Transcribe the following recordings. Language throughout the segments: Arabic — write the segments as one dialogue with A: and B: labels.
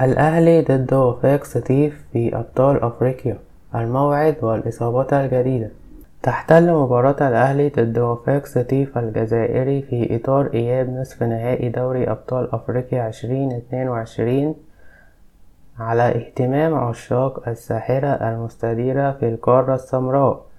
A: الأهلي ضد وفاق سطيف في أبطال أفريقيا الموعد والإصابات الجديدة. تحتل مباراة الأهلي ضد وفاق سطيف الجزائري في إطار إياب نصف نهائي دوري أبطال أفريقيا عشرين اتنين وعشرين على اهتمام عشاق الساحرة المستديرة في القارة السمراء.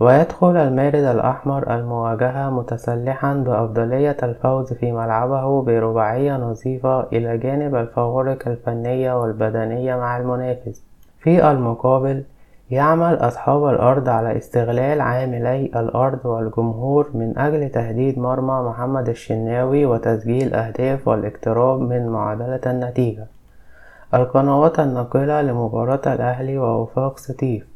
A: ويدخل المارد الأحمر المواجهة متسلحا بأفضلية الفوز في ملعبه برباعية نظيفة إلى جانب الفوارق الفنية والبدنية مع المنافس. في المقابل يعمل أصحاب الأرض على استغلال عاملي الأرض والجمهور من أجل تهديد مرمى محمد الشناوي وتسجيل أهداف والاقتراب من معادلة النتيجة. القنوات الناقلة لمباراة الأهلي ووفاق سطيف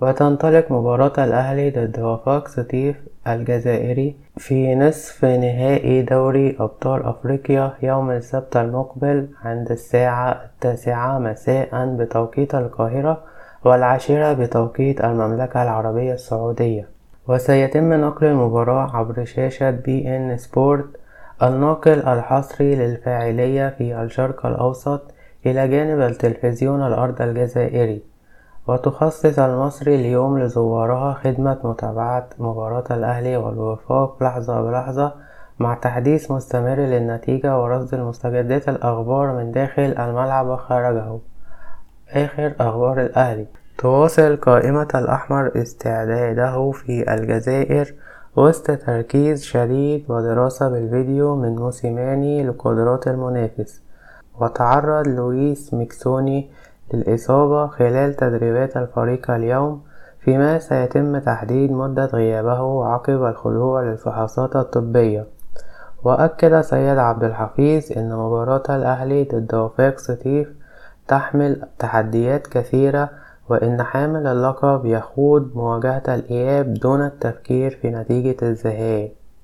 A: وتنطلق مباراة الأهلي ضد وفاق سطيف الجزائري في نصف نهائي دوري أبطال أفريقيا يوم السبت المقبل عند الساعة التاسعة مساء بتوقيت القاهرة والعاشرة بتوقيت المملكة العربية السعودية. وسيتم نقل المباراة عبر شاشة بي إن سبورت الناقل الحصري للفاعلية في الشرق الأوسط إلى جانب التلفزيون الأرض الجزائري. وتخصص المصري اليوم لزوارها خدمة متابعة مباراة الأهلي والوفاق لحظة بلحظة مع تحديث مستمر للنتيجة ورصد المستجدات الأخبار من داخل الملعب وخارجه آخر أخبار الأهلي. تواصل قائمة الأحمر استعداده في الجزائر وسط تركيز شديد ودراسة بالفيديو من موسيماني لقدرات المنافس. وتعرض لويس ميكسوني للإصابة خلال تدريبات الفريق اليوم فيما سيتم تحديد مدة غيابه عقب الخضوع للفحوصات الطبية. وأكد سيد عبد الحفيظ أن مباراة الأهلي ضد وفاق سطيف تحمل تحديات كثيرة وإن حامل اللقب يخوض مواجهة الإياب دون التفكير في نتيجة الذهاب